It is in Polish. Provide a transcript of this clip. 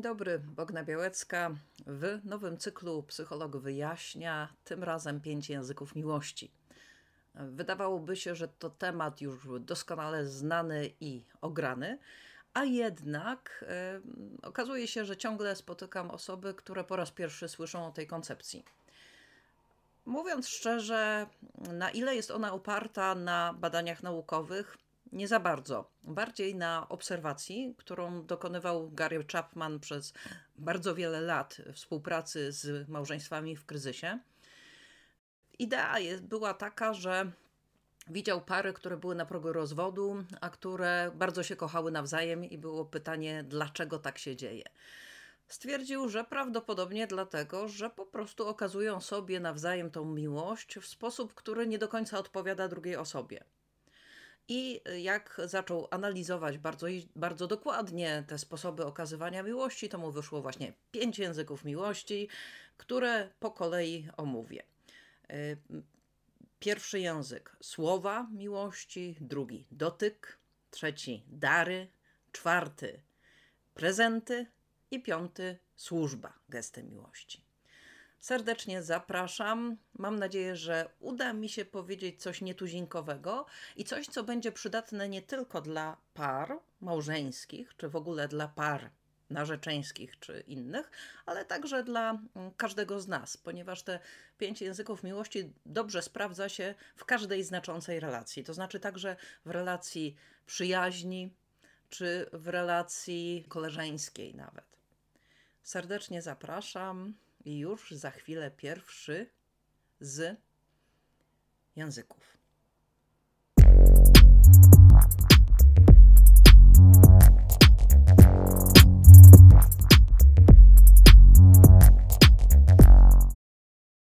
dobry, Bogna Białecka. W nowym cyklu Psycholog wyjaśnia, tym razem pięć języków miłości. Wydawałoby się, że to temat już doskonale znany i ograny, a jednak e, okazuje się, że ciągle spotykam osoby, które po raz pierwszy słyszą o tej koncepcji. Mówiąc szczerze, na ile jest ona oparta na badaniach naukowych, nie za bardzo. Bardziej na obserwacji, którą dokonywał Gary Chapman przez bardzo wiele lat współpracy z małżeństwami w kryzysie. Idea była taka, że widział pary, które były na progu rozwodu, a które bardzo się kochały nawzajem, i było pytanie, dlaczego tak się dzieje. Stwierdził, że prawdopodobnie dlatego, że po prostu okazują sobie nawzajem tą miłość w sposób, który nie do końca odpowiada drugiej osobie. I jak zaczął analizować bardzo, bardzo dokładnie te sposoby okazywania miłości, to mu wyszło właśnie pięć języków miłości, które po kolei omówię. Y, pierwszy język słowa miłości, drugi dotyk, trzeci dary, czwarty prezenty i piąty służba gestem miłości. Serdecznie zapraszam. Mam nadzieję, że uda mi się powiedzieć coś nietuzinkowego i coś, co będzie przydatne nie tylko dla par małżeńskich, czy w ogóle dla par narzeczeńskich czy innych, ale także dla mm, każdego z nas, ponieważ te pięć języków miłości dobrze sprawdza się w każdej znaczącej relacji. To znaczy także w relacji przyjaźni, czy w relacji koleżeńskiej nawet. Serdecznie zapraszam. I już za chwilę pierwszy z języków.